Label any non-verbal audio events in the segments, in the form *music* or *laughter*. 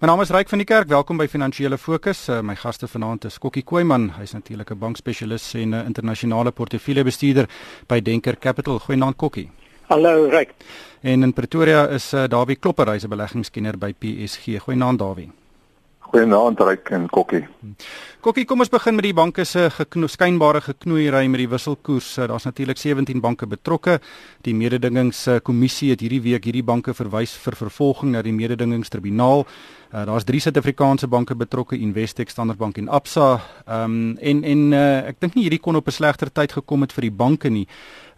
My naam is Ryk van die Kerk. Welkom by Finansiële Fokus. Uh, my gaste vanaand is Kokkie Koeman. Hy's natuurlik 'n bankspesialis en 'n internasionale portefeuljebestuurder by Denker Capital. Goeienaand Kokkie. Hallo Ryk. En in Pretoria is uh, Dawie Klopper, hy's 'n beleggingskenner by PSG. Goeienaand Dawie. Goeienaand Ryk en Kokkie. Kokkie, kom ons begin met die banke se gekno skynbare geknoeiery met die wisselkoers. Daar's natuurlik 17 banke betrokke. Die mededingingskommissie het hierdie week hierdie banke verwys vir vervolging na die mededingingstribunaal. Uh, Daar's drie Suid-Afrikaanse banke betrokke, Investec, Standard Bank en Absa. Ehm um, en en uh, ek dink nie hierdie kon op 'n slegter tyd gekom het vir die banke nie.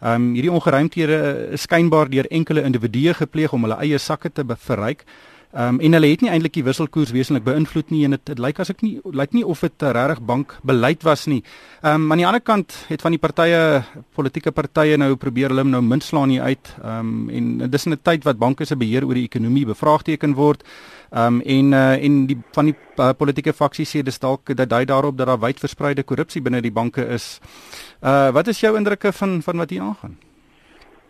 Ehm um, hierdie ongeruimthede is skynbaar deur enkele individue gepleeg om hulle eie sakke te verryk. Ehm um, en hulle het nie eintlik die wisselkoers wesentlik beïnvloed nie en dit lyk as ek nie lyk nie of dit regtig bankbeleid was nie. Ehm um, aan die ander kant het van die partye politieke partye nou probeer hulle nou mintslaan hier uit. Ehm um, en dis in 'n tyd wat banke se beheer oor die ekonomie bevraagteken word. Ehm um, en uh, en die van die uh, politieke faksie sê dis dalk dat dui daarop dat daar wyd verspreide korrupsie binne die banke is. Uh wat is jou indrukke van van wat hier aangaan?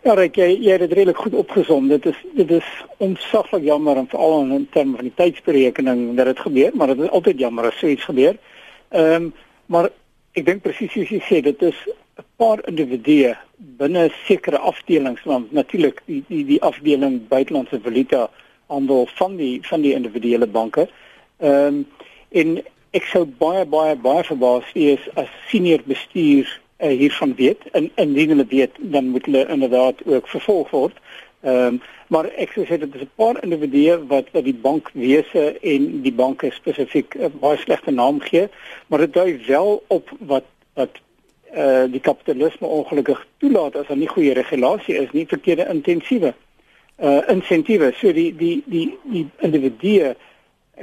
Ja, Rick, jy, jy het dit redelik goed opgesom. Dit is dit is ontsaglik jammer en veral in terme van die tydsberekening dat dit gebeur, maar dit is altyd jammer as so iets gebeur. Ehm, um, maar ek dink presies soos jy sê, dit is 'n paar individue binne sekere afdelings, want natuurlik die die die afdeling buitelandse valuta handel van die van die individuele banke. Ehm um, en ek sou baie baie baie verbaas wees as senior bestuur uh, hiervan weet en indien hulle weet dan moet hulle inderdaad ook vervolg word. Ehm um, maar ek sou sê dit is 'n paar individue wat wat die bankwese en die banke spesifiek 'n uh, baie slegte naam gee, maar dit dui wel op wat wat eh uh, die kapitalisme ongelukkig toelaat as daar nie goeie regulasie is nie, verkeerde intensiewe eh uh, insentiewe. So die die die die individue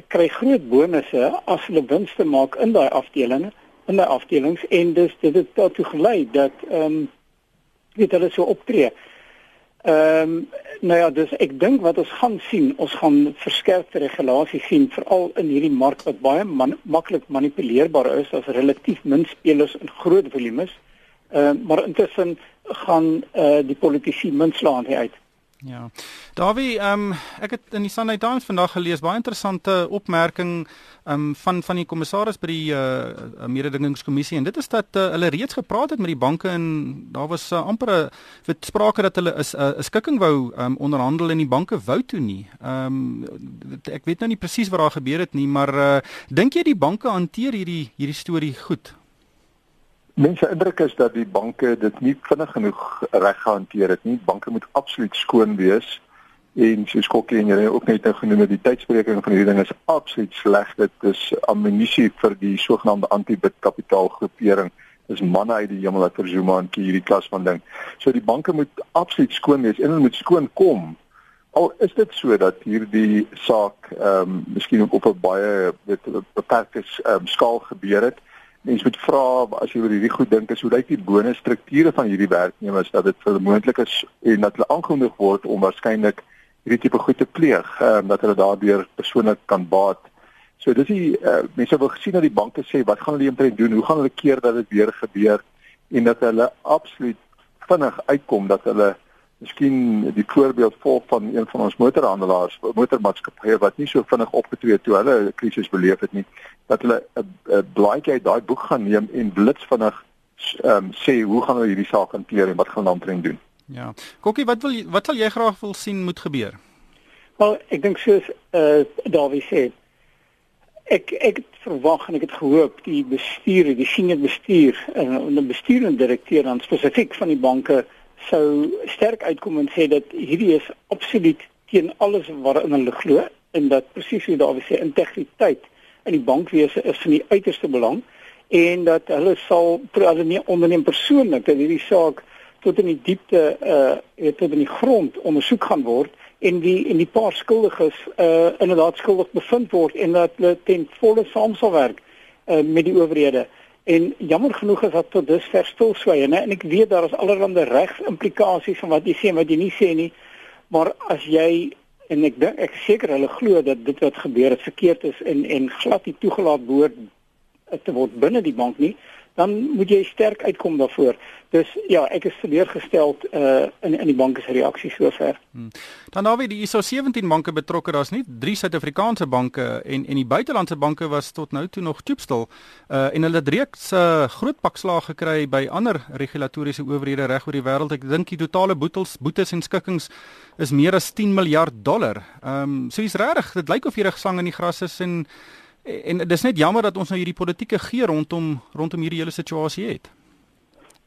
kry groot bonusse as hulle winste maak in daai afdelings in die afdelings en dus dit het daartoe gelei dat ehm um, weet hulle so optree. Ehm um, nou ja, dus ek dink wat ons gaan sien, ons gaan verskerpte regulasies sien veral in hierdie mark wat baie man, maklik manipuleerbaar is as relatief min spelers in groot volumes. Ehm uh, maar intussen gaan eh uh, die politici minslaan hier uit. Ja. Dawie, ehm um, ek het in die Sunday Times vandag gelees baie interessante opmerking ehm um, van van die kommissaris by die uh, mededingingskommissie en dit is dat uh, hulle reeds gepraat het met die banke en daar was uh, amper 'n sprake dat hulle is 'n uh, skikking wou um, onderhandel en die banke wou toe nie. Ehm um, ek weet nou nie presies wat daar gebeur het nie, maar uh, dink jy die banke hanteer hierdie hierdie storie goed? Mense indruk is dat die banke dit nie vinnig genoeg reg gehanteer het nie. Banke moet absoluut skoon wees. En soos Kokkie en jy ook net nou genoem het, die tydspreking van hierdie ding is absoluut sleg. Dit is ammunisie vir die sogenaamde anti-bitkapitaalgroepering. Dis manne uit die hemel wat vir Zuma en hierdie klas van ding. So die banke moet absoluut skoon wees en hulle moet skoon kom. Al is dit so dat hierdie saak ehm um, miskien op 'n baie beperkte um, skaal gebeur het mens moet vra as jy oor hierdie goed dink is hoe lyk die bonusstrukture van hierdie werknemers dat dit vermoontlik is en dat hulle aangemoedig word om waarskynlik hierdie tipe goed te pleeg um, dat hulle daardeur persoonlik kan baat. So dis die uh, mense wil gesien dat die banke sê wat gaan hulle eintlik doen? Hoe gaan hulle keer dat dit weer gebeur en dat hulle absoluut vinnig uitkom dat hulle miskien die voorbeeld volg van een van ons motorhandelaars, motormaatskappye wat nie so vinnig opgetree het toe hulle 'n krisis beleef het nie, dat hulle 'n blaadjie uit daai boek gaan neem en blits vinnig ehm um, sê hoe gaan hulle hierdie saak hanteer en wat gaan hulle dan doen? Ja. Kokkie, wat wil wat sal jy graag wil sien moet gebeur? Wel, ek dink soos eh uh, Dawie sê, ek ek het verwag en ek het gehoop die bestuur, die senior bestuur en die bestuurende direkteur dan spesifiek van die banke sou sterk uitkom en sê dat hierdie is absoluut teen alles waarin hulle glo en dat presies wie daar sê integriteit in die bankwese is van die uiterste belang en dat hulle sal hulle nie onderneem persoonlik dat hierdie saak tot in die diepte uh tot in die grond ondersoek gaan word en die en die paar skuldiges uh inderdaad skuldig bevind word en dat hulle ten volle saam sal werk uh met die owerhede. En jammer genoeg is dat tot dusver stil swaai, né? En ek weet daar is allerlei regsimplikasies van wat jy sê en wat jy nie sê nie. Maar as jy en ek dink ek seker hulle glo dat dit wat gebeur het verkeerd is en en glad nie toegelaat behoort te word binne die bank nie, dan moet jy sterk uitkom daarvoor. Dus ja, ek is teleurgestel uh in in die banke se reaksie sover. Hmm. Dan daar weer die ISO 17 banke betrokke, daar's nie drie Suid-Afrikaanse banke en en die buitelandse banke was tot nou toe nog toepstil. Uh en hulle het reeks uh, groot pakslaag gekry by ander regulatoriese owerhede reg oor die wêreld. Ek dink die totale boetes boetes en skikkings is meer as 10 miljard dollar. Ehm um, so is regtig, dit lyk of hierdie gesang in die gras is en en dis net jammer dat ons nou hierdie politieke gee rondom rondom hierdie hele situasie het.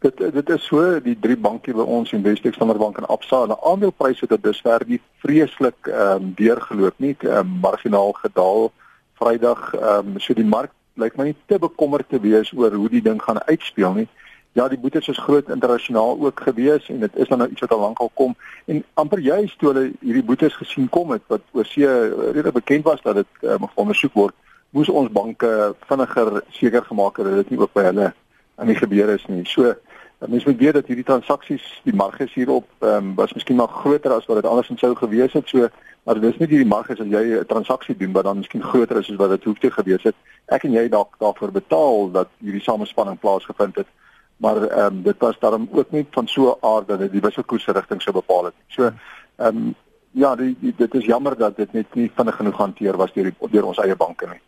Dit dit is so die drie banke by ons Investec Standard Bank en Absa en aandelepryse het dusver nie vreeslik ehm um, deurgeloop nie, um, marginaal gedaal Vrydag ehm um, so die mark lyk my nie te bekommerd te wees oor hoe die ding gaan uitspeel nie. Ja, die boetes is groot internasionaal ook gewees en dit is dan nou iets wat al lank al kom en amper juist toe hulle hierdie boetes gesien kom het wat oor see redelik bekend was dat dit um, ondersoek word, moes ons banke vinniger seker gemaak het dat dit nie ook by hulle aan die gebeur is nie. So Mense moet weet dat hierdie transaksies, die marges hierop, ehm um, was miskien maar groter as wat dit andersins sou gewees het. So, maar dis nie hierdie marges as jy 'n transaksie doen wat dan miskien groter is as wat dit hoef te gewees het. Ek en jy dalk daarvoor betaal dat hierdie samespanning plaasgevind het. Maar ehm um, dit was daarom ook nie van so 'n aard dat dit die wisselkoers rigting sou bepaal het. So, ehm um, ja, die, die, dit is jammer dat dit net nie vinnig genoeg hanteer was deur deur ons eie banke nie.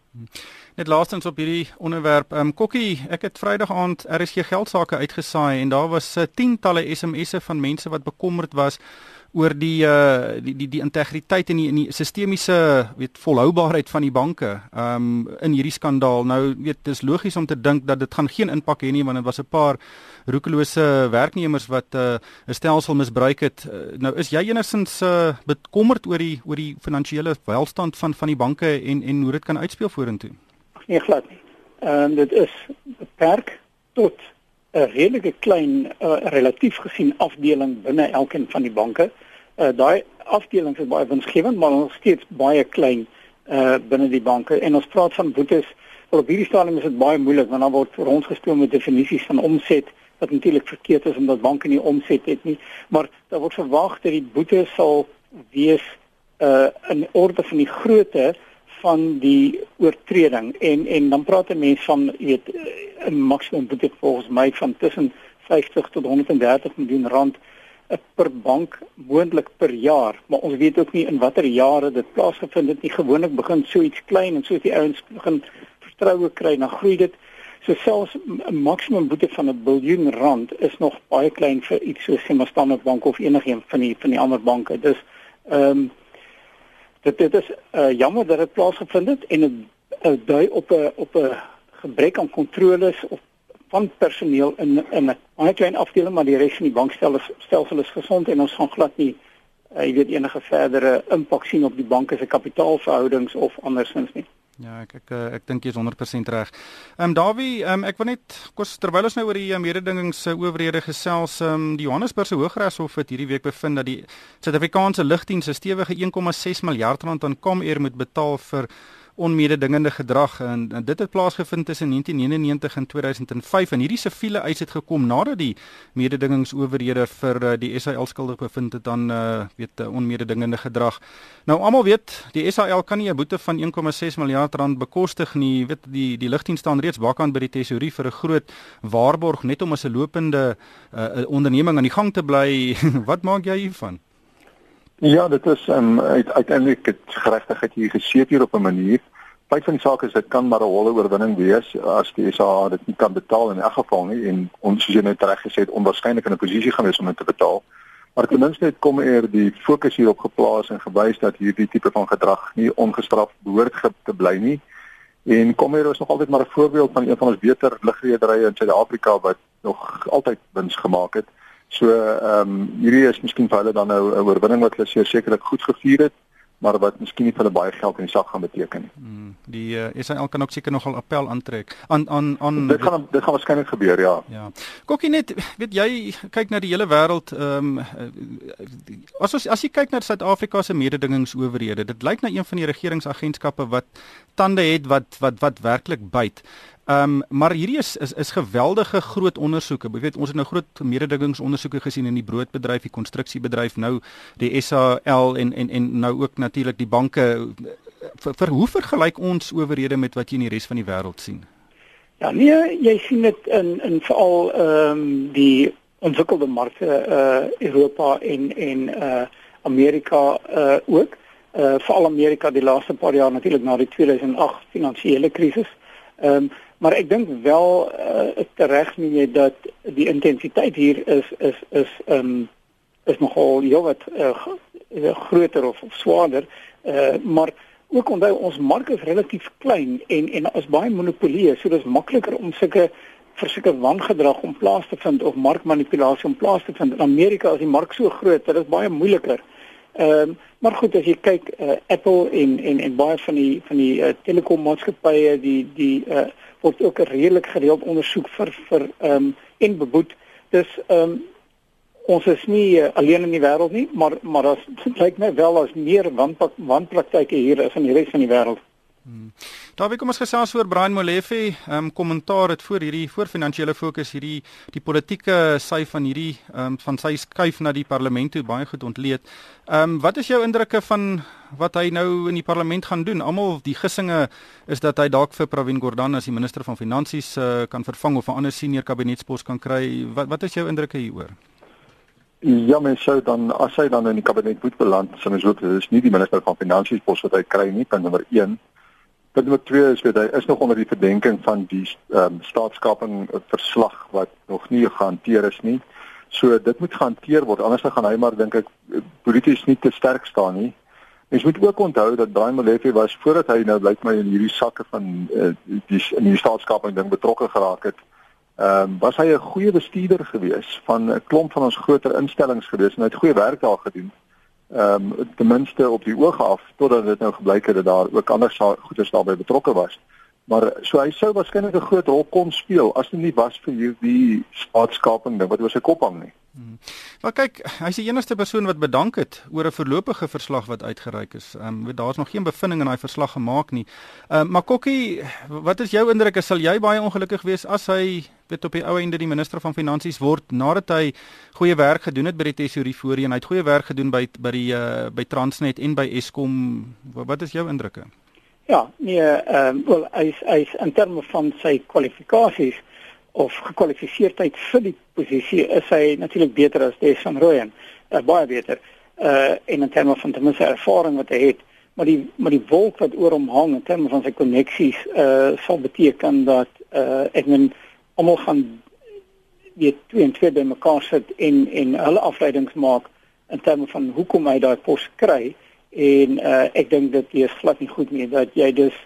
Net laastens op hierdie onderwerp, ehm um, Kokkie, ek het Vrydag aand RSG geldsaake uitgesaai en daar was uh, tientalle SMS'e van mense wat bekommerd was oor die uh die die die integriteit en die in die sistemiese weet volhoubaarheid van die banke um in hierdie skandaal. Nou weet dis logies om te dink dat dit gaan geen impak hê nie want dit was 'n paar roekelose werknemers wat uh, 'n stelsel misbruik het. Uh, nou is jy enigsins uh bekommerd oor die oor die finansiële welstand van van die banke en en hoe dit kan uitspeel vorentoe? Nee glad nie. Ehm um, dit is beperk tot 'n redelike klein uh, relatief gesien afdeling binne elkeen van die banke uh, daai afdelings is baie winsgewend, maar nog steeds baie klein uh binne die banke. En ons praat van boetes. Wel op hierdie stadium is dit baie moeilik want dan word rondgespeel met definisies van omset wat natuurlik verkeerd is omdat banke nie omset het nie. Maar daar word verwag dat die boetes sal wees uh in orde van die grootte van die oortreding en en dan praat 'n mens van weet 'n maksimum boete volgens my van tussen 50 tot 130 miljoen rand per bank moontlik per jaar, maar ons weet ook nie in watter jare dit plaasgevind het nie. Gewoonlik begin so iets klein en soos die ouens begin vertroue kry, dan groei dit. So selfs 'n maksimum boete van 'n biljoen rand is nog baie klein vir iets soos Sima Standard Bank of enigiets van die van die ander banke. Dus ehm um, dit dit is uh, jammer dat dit plaasgevind het en dit uh, dui op 'n op 'n gebrek aan kontroles of van personeel in in 'n baie klein afdeling maar die res van die bankstelsel is gesond en ons gaan glad nie uh, jy weet enige verdere impak sien op die banke se kapitaalverhoudings of andersins nie. Ja, ek ek ek, ek dink jy is 100% reg. Ehm um, Dawie, um, ek wil net kos terwyl ons nou oor die mededingings owerhede gesels, ehm um, die Johannesburgse Hooggeregshof het hierdie week bevind dat die Suid-Afrikaanse lugdiens 'n stewige 1,6 miljard rand aan Comair moet betaal vir onmededingende gedrag en, en dit het plaasgevind tussen 1999 en 2005 en hierdie siviele eis het gekom nadat die mededingingsowerhede vir uh, die SAL skuldig bevind het aan uh, weet uh, onmededingende gedrag. Nou almal weet die SAL kan nie 'n boete van 1,6 miljard rand bekostig nie. Weet die die lugdiens staan reeds bakkant by die tesourier vir 'n groot waarborg net om as 'n lopende uh, onderneming aan die gang te bly. *laughs* Wat maak jy hiervan? Ja, dit is um, uit, uiteindelik het geregtigheid hier geseep hier op 'n manier. Feit van die saak is dit kan maar 'n holle oorwinning wees as die SA dit nie kan betaal in elk geval nie en ons soos jy nou reg gesê het onwaarskynlik in 'n posisie gaan wees om dit te betaal. Maar ten minste het kom eer die fokus hierop geplaas en gewys dat hierdie tipe van gedrag nie ongestraf behoort te bly nie. En kom eer is nog altyd maar 'n voorbeeld van een van ons beter lugrederye in Suid-Afrika wat nog altyd wins gemaak het. So ehm um, hierdie is miskien vir hulle dan nou 'n oorwinning wat hulle sekerlik goed gevier het, maar wat miskien nie vir hulle baie geld in die sak gaan beteken nie. Hmm, die uh, eh, Israel kan ook seker nogal appel aantrek aan aan aan Dit gaan dit gaan waarskynlik gebeur, ja. Ja. Kokkie net, weet jy, kyk na die hele wêreld ehm um, as as as jy kyk na Suid-Afrika se mededingingsowerhede, dit lyk na een van die regeringsagentskappe wat tande het wat wat wat werklik byt. Ehm um, maar hierdie is is is geweldige groot ondersoeke. Jy weet ons het nou groot mededingingsondersoeke gesien in die broodbedryf, die konstruksiebedryf, nou die SAL en en en nou ook natuurlik die banke. Vir, vir hoe vergelyk ons owerhede met wat jy in die res van die wêreld sien? Ja, nee, jy sien dit in in veral ehm um, die ontwikkelde markte uh Europa en en uh Amerika uh ook. Uh veral Amerika die laaste paar jaar natuurlik na die 2008 finansiële krisis. Ehm um, maar ek dink wel uh tereg nie jy dat die intensiteit hier is is is um, is nogal jy wat uh, groter of, of swaarder. Uh maar ook onthou ons mark is relatief klein en en as baie monopolie, so dis makliker om sulke vir sulke wangedrag om plaas te vind of markmanipulasie om plaas te vind. In Amerika is die mark so groot dit baie moeiliker. Ehm um, maar goed as jy kyk uh, Apple en en en baie van die van die uh, telekommaatskappye die die uh, word ook redelik gereeld ondersoek vir vir ehm um, en beboet. Dis ehm um, ons is nie uh, alleen in die wêreld nie, maar maar as *laughs* kyk net wel as meer wanpraktyke hier is in die res van die wêreld. Hmm. Daar kom ons gesels oor Brian Molefe, ehm um, kommentaar het voor hierdie voor finansiële fokus hierdie die politieke sy van hierdie ehm um, van sy skuif na die parlement toe baie goed ontleed. Ehm um, wat is jou indrukke van wat hy nou in die parlement gaan doen? Almal die gissinge is dat hy dalk vir Pravin Gordhan as die minister van finansies uh, kan vervang of 'n ander senior kabinetspos kan kry. Wat wat is jou indrukke hieroor? Ja, mens sou dan as hy dan in die kabinet moet beland, sou mens ook dis nie die minister van finansies pos wat hy kry nie, punt nommer 1. Punt nommer 2 is weet hy is nog onder die verdenking van die ehm um, staatskaping verslag wat nog nie gehanteer is nie. So dit moet gehanteer word anders dan gaan hy maar dink ek polities nie te sterk staan nie. Mens moet ook onthou dat Brian Molefe was voordat hy nou blyk my in hierdie sakke van uh, die in die staatskaping ding betrokke geraak het ehm um, was hy 'n goeie bestuurder gewees van 'n klomp van ons groter instellings gewees en hy het goeie werk daar gedoen. Ehm um, ten minste op die oog af totdat dit nou gebleik het dat daar ook ander goeders daarbey betrokke was. Maar so hy sou waarskynlik 'n groot rol kon speel as dit nie was vir hierdie staatskaping ding wat oor sy kop hang nie. Hmm. Maar kyk, hy's die enigste persoon wat bedank het oor 'n voorlopige verslag wat uitgereik is. Ehm um, daar's nog geen bevinding in daai verslag gemaak nie. Ehm uh, maar Kokkie, wat is jou indruk? Sal jy baie ongelukkig wees as hy weet op die ou einde die minister van finansies word nadat hy goeie werk gedoen het by die tesorie voorheen. Hy het goeie werk gedoen by by die uh, by Transnet en by Eskom. Wat is jou indrukke? Ja, nee, ehm um, wel hy hy in terme van sy kwalifikasies of gekwalifiseerdheid vir die posisie is hy natuurlik beter as Des van Rooyen. Uh, baie beter. Uh en in terme van ten minste ervaring wat hy het, maar die maar die wolk wat oor hom hang in terme van sy koneksies uh sal beteken dat uh ek men almal gaan weet twee en twee bymekaar sit en en hulle afleidings maak in terme van hoekom hy daai pos kry en uh ek dink dit is glad nie goed nie dat jy dus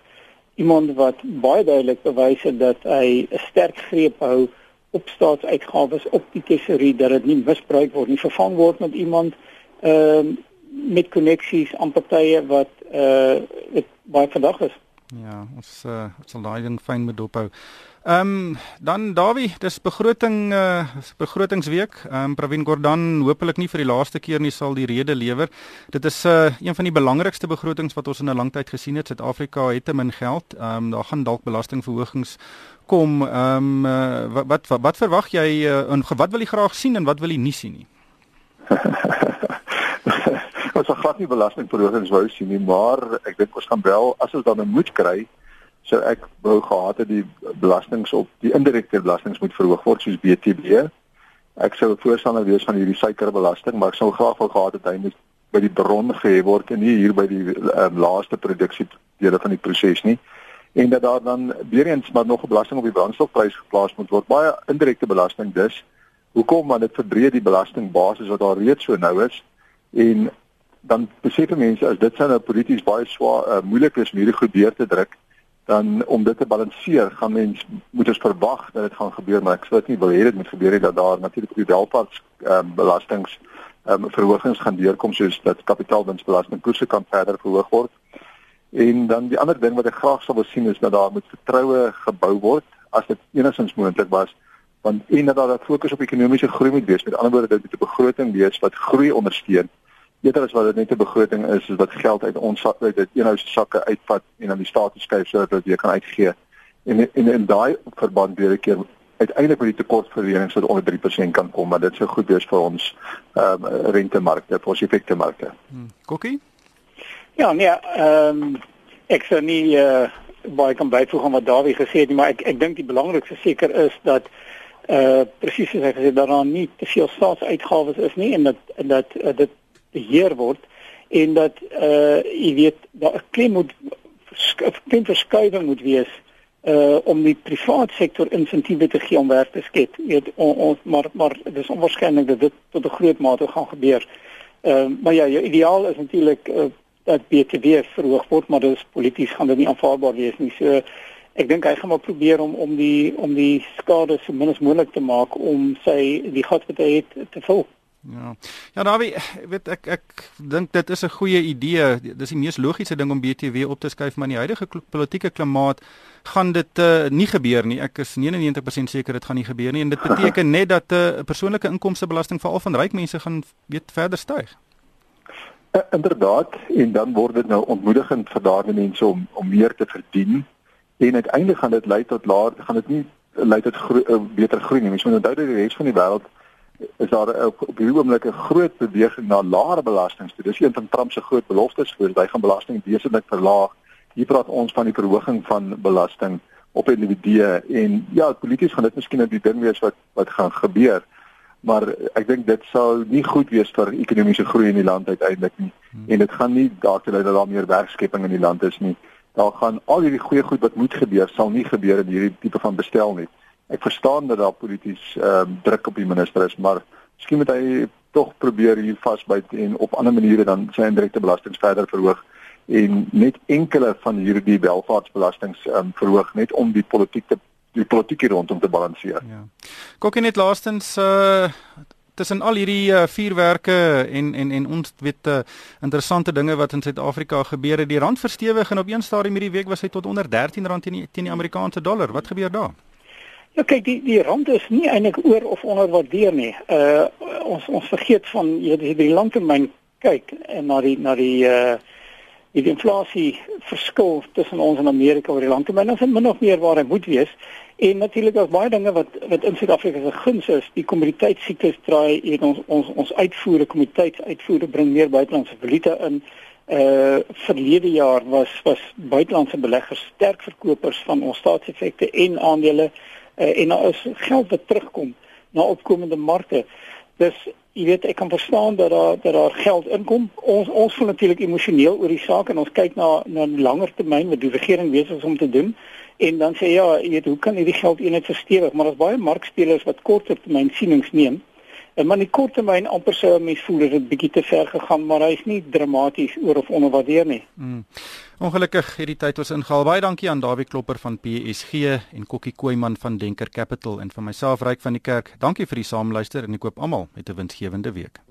iemand wat baie duidelik bewys het dat hy 'n sterk greep hou op staatsuitgawes op die tesorie dat dit nie misbruik word nie vervang word met iemand ehm uh, met koneksies aan partye wat uh dit baie vandag is. Ja, ons uh, sal daai ding fyn moet dophou. Ehm um, dan Dawie, dis begroting uh begrotingsweek. Ehm um, Pravin Gordhan hopelik nie vir die laaste keer nie sal die rede lewer. Dit is uh een van die belangrikste begrotings wat ons in 'n lang tyd gesien het. Suid-Afrika het te min geld. Ehm um, daar gaan dalk belastingverhogings kom. Ehm um, uh, wat, wat wat wat verwag jy uh, en wat wil jy graag sien en wat wil jy nie sien nie? *laughs* ons gaan glad nie belastingverhogings wou sien nie, maar ek dink ons gaan wel as ons dan 'n moed kry so ek wou gehad het die belastings op die indirekte belastings moet verhoog word soos BTW. Ek sou voorstander wees van hierdie suikerbelasting, maar ek sou graag wou gehad het hy moet by die bron gehef word en nie hier by die um, laaste produksie dele van die proses nie. En dat daar dan weer eens maar nog 'n belasting op die brandstofprys geplaas moet word. Baie indirekte belasting dus. Hoekom want dit verdreë die belastingbasis wat daar reeds so nou is en dan besef mense as dit sou nou polities baie swaar uh, moeilik is om hierdie goed deur te druk dan om dit te balanseer gaan mens moet ons verwag dat dit gaan gebeur maar ek sou dit nie wil hê dit moet gebeur nie dat daar natuurlik die welvaarts um, belastings um, verhogings gaan deurkom soos dat kapitaalwinstbelasting koerse kan verder verhoog word. En dan die ander ding wat ek graag sou wil sien is dat daar moet vertroue gebou word as dit enigstens moontlik was want en dat daar fokus op ekonomiese groei moet wees met ander woorde dit moet 'n begroting wees wat groei ondersteun eerder as wat dit net 'n begroting is, is wat geld uit ons uit dit eenhou se sakke uitvat en aan die staat skuif sodat dit weer kan uitgee. En en in daai verband weer 'n keer uiteindelik met die tekortverlening sodat onder 3% kan kom, maar dit sou goed wees vir ons ehm um, rentemarkte, vir ons effekte markte. Hmm. Kokkie? Ja, nee, ehm um, ek sou nie uh baie kan byvoeg aan wat Dawie gesê het nie, maar ek ek dink die belangrikste seker is dat uh presies soos hy gesê dat daar nie te veel staatsuitgawes is nie en dat en dat uh, dit beheer word en dat uh jy weet daar 'n klem moet 'n verskuiving moet wees uh om die private sektor insentiewe te gee om werk te skep. Jy weet on, on, maar maar dit is onwaarskynlik dat dit tot 'n groot mate gaan gebeur. Ehm uh, maar ja, jou ideaal is natuurlik uh, dat BTW verhoog word, maar dit is polities gaan dit nie aanvaarbaar wees nie. So ek dink hy gaan maar probeer om om die om die skade so min as moontlik te maak om sy die gat wat hy het te vul. Ja. Ja, Dawie, weet ek ek dink dit is 'n goeie idee. Dis die mees logiese ding om BTW op te skuif, maar in die huidige politieke klimaat gaan dit uh, nie gebeur nie. Ek is 99% seker dit gaan nie gebeur nie en dit beteken net dat 'n uh, persoonlike inkomstebelasting veral van ryk mense gaan weet verder styg. Uh, inderdaad, en dan word dit nou ontmoedigend vir daardie mense om om meer te verdien en uiteindelik gaan dit lei tot laer gaan dit nie lei tot gro uh, beter groei nie. Mens moet onthou dat die res van die wêreld is daar op, op hierdie oomblik 'n groot beweging na laer belastings. Dit is een van Trump se groot beloftes vir hy gaan belasting wesentlik verlaag. Hier praat ons van die verhoging van belasting op individue en ja, polities gaan dit miskien nou die ding wees wat wat gaan gebeur. Maar ek dink dit sal nie goed wees vir ekonomiese groei in die land uiteindelik nie. Hmm. En dit gaan nie daartoe lei dat daar meer werkskepping in die land is nie. Daar gaan al hierdie goeie goed wat moet gebeur, sal nie gebeur in hierdie tipe van bestel nie ek verstaan dat daar polities ehm uh, druk op die minister is, maar miskien moet hy tog probeer hier vasbyt en op ander maniere dan sy indirekte belastings verder verhoog en net enkele van hierdie welvaartsbelastings ehm um, verhoog net om die politiek te die politiek rondom te balanseer. Ja. Kokkie net laastens uh tussen al hierdie uh, vuurwerke en en en ons weet uh, interessante dinge wat in Suid-Afrika gebeur het, die rand verstewig en op een stadium hierdie week was hy tot onder R13 teen die teen die Amerikaanse dollar. Wat gebeur daar? Ja kyk die die rand is nie eintlik oor of onderwaardeer nie. Uh ons ons vergeet van jy die, die langtermyn kyk en na die na die uh die inflasie verskil tussen ons en Amerika oor die langtermyn is min of meer waar hy moet wees. En natuurlik daar's baie dinge wat wat in Suid-Afrika se guns is. Die kommoditeitssiklus draai en ons ons ons uitvoere kommoditeitsuitvoere bring meer buitelandse valuta in. Uh verlede jaar was was buitelandse beleggers sterk verkopers van ons staatseffekte en aandele uh, en daar is geld wat terugkom na opkomende markte. Dus jy weet ek kan verstaan dat daar dat daar geld inkom. Ons ons voel natuurlik emosioneel oor die saak en ons kyk na na 'n langer termyn wat die regering besig is om te doen. En dan sê ja, jy weet hoe kan hierdie geld eenheid verstewig? Maar daar's baie markspelers wat korttermyn sienings neem. Maar in die korttermyn amper sou mense voel dit het bietjie te ver gegaan, maar hy's nie dramaties oor of onderwaardeer nie. Mm. Ongelukkig het die tyd ons ingehaal. Baie dankie aan Dawie Klopper van PSG en Kokkie Koeman van Denker Capital en vir myself Ryk van die Kerk. Dankie vir die saamluister en ek koop almal met 'n winsgewende week.